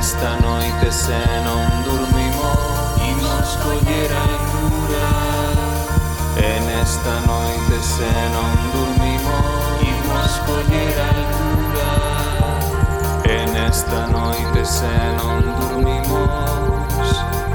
esta noite se non dormimos Imos coller a lura En esta noite se non dormimos Imos coller a lura En esta noite se non dormimos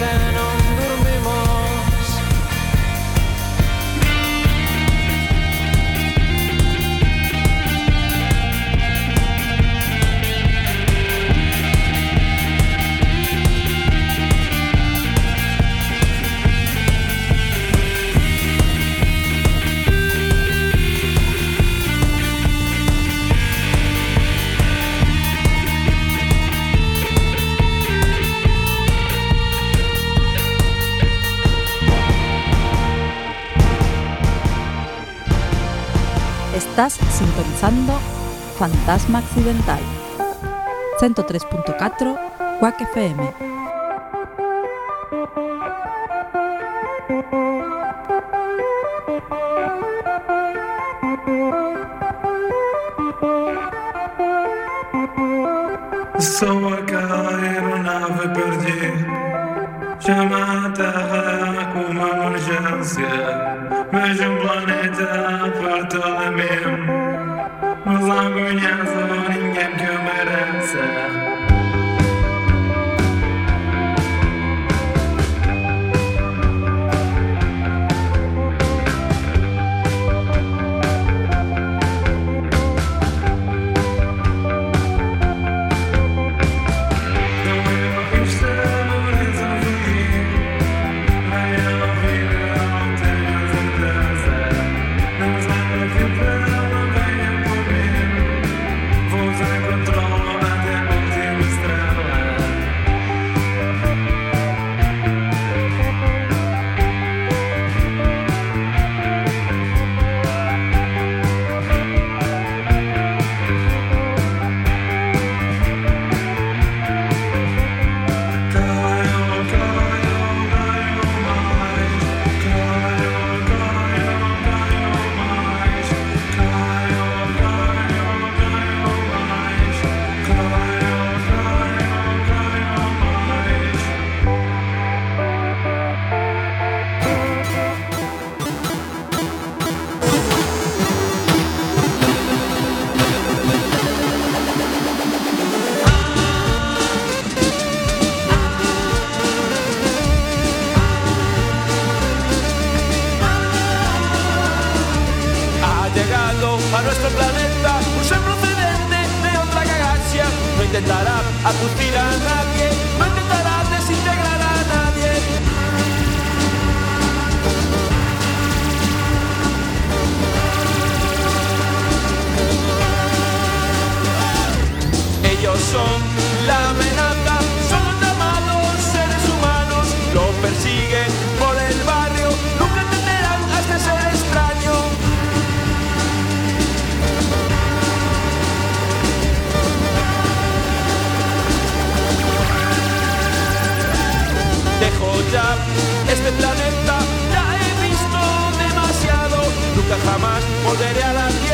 and Escuchando Fantasma Accidental. 103.4 UAC FM Este planeta ya he visto demasiado, nunca jamás volveré a la tierra.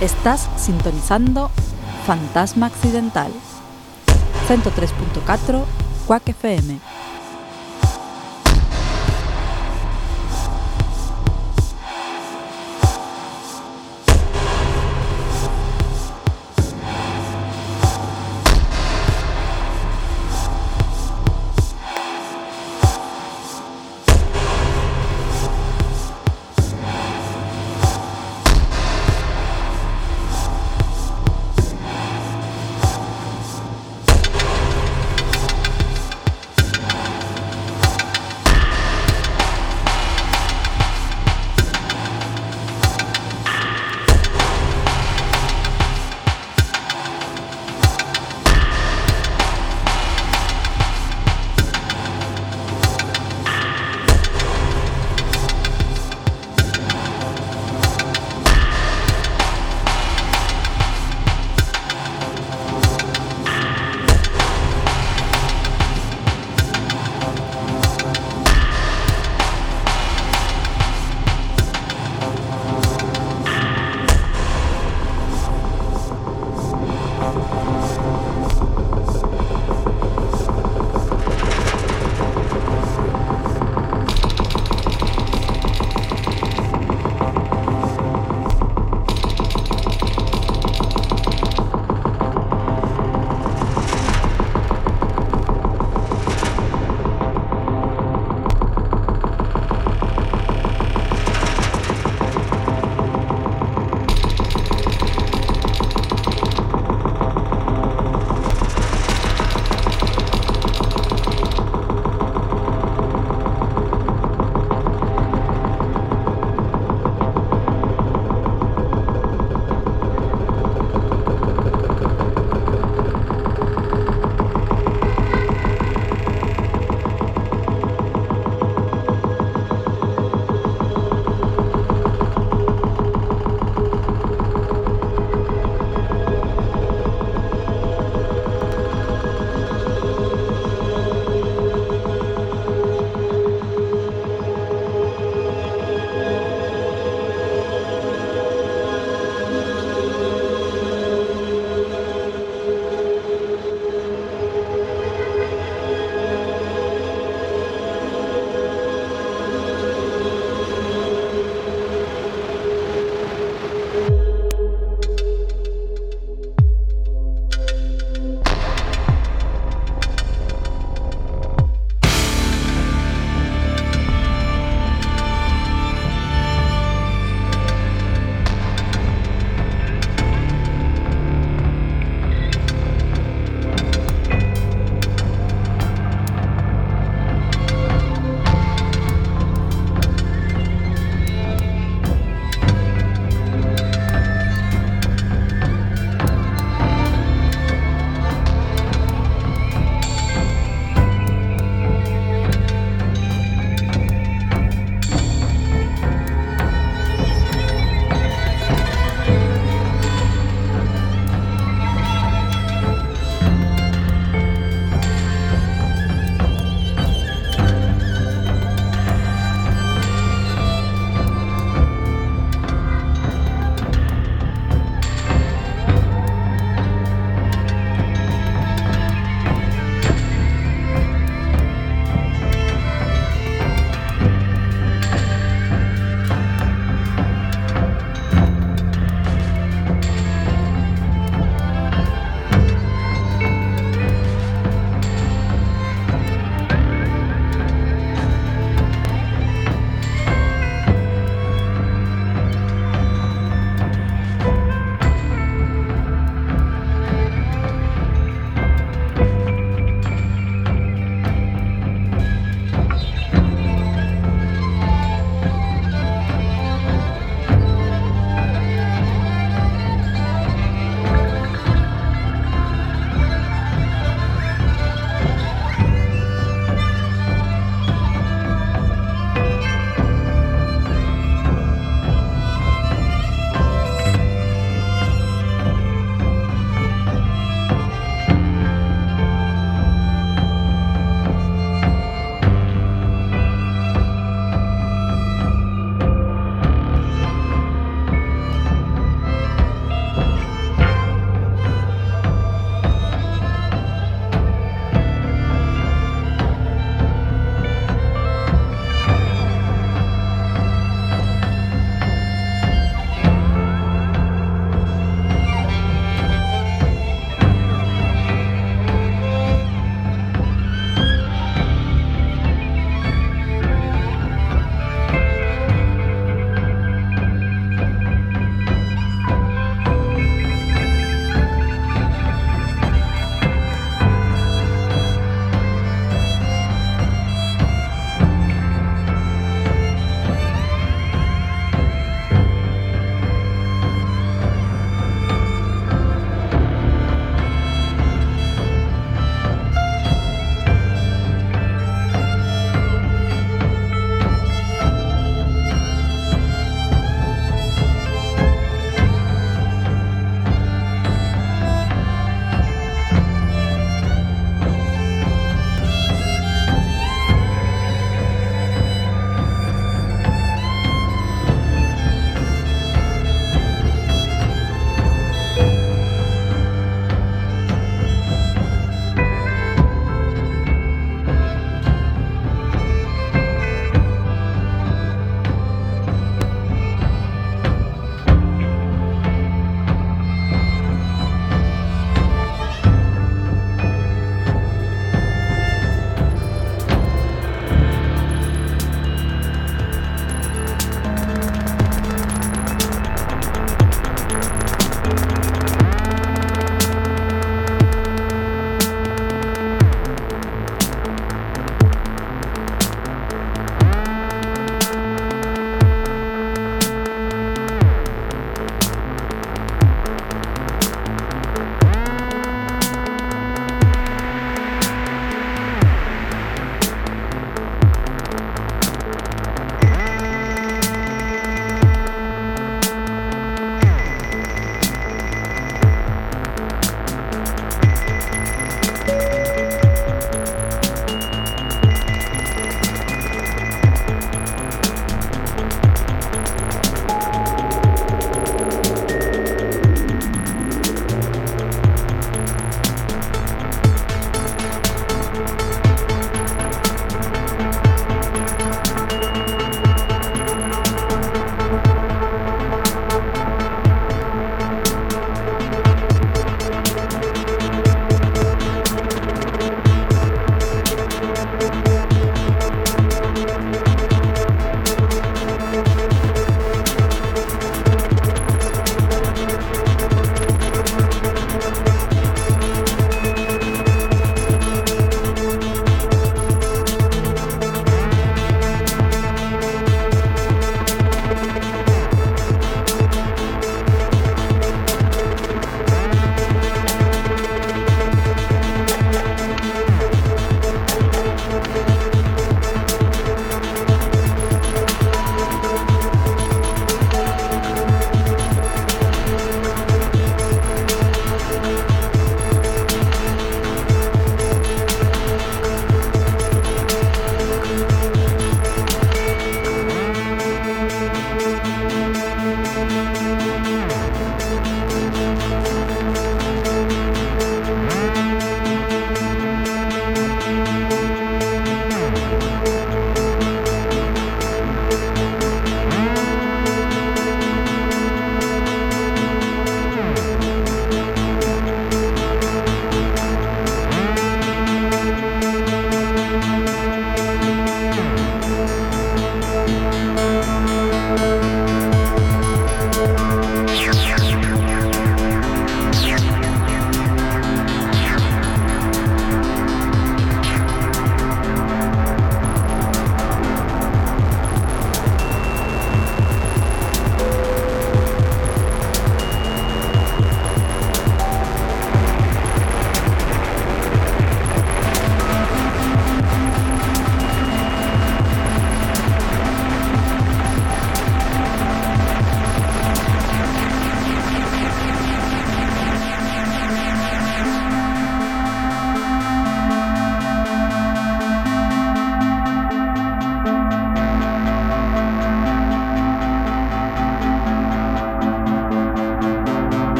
Estás sintonizando Fantasma Accidental 103.4 Quack FM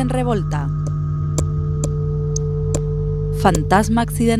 en revolta. Fantasma accidental.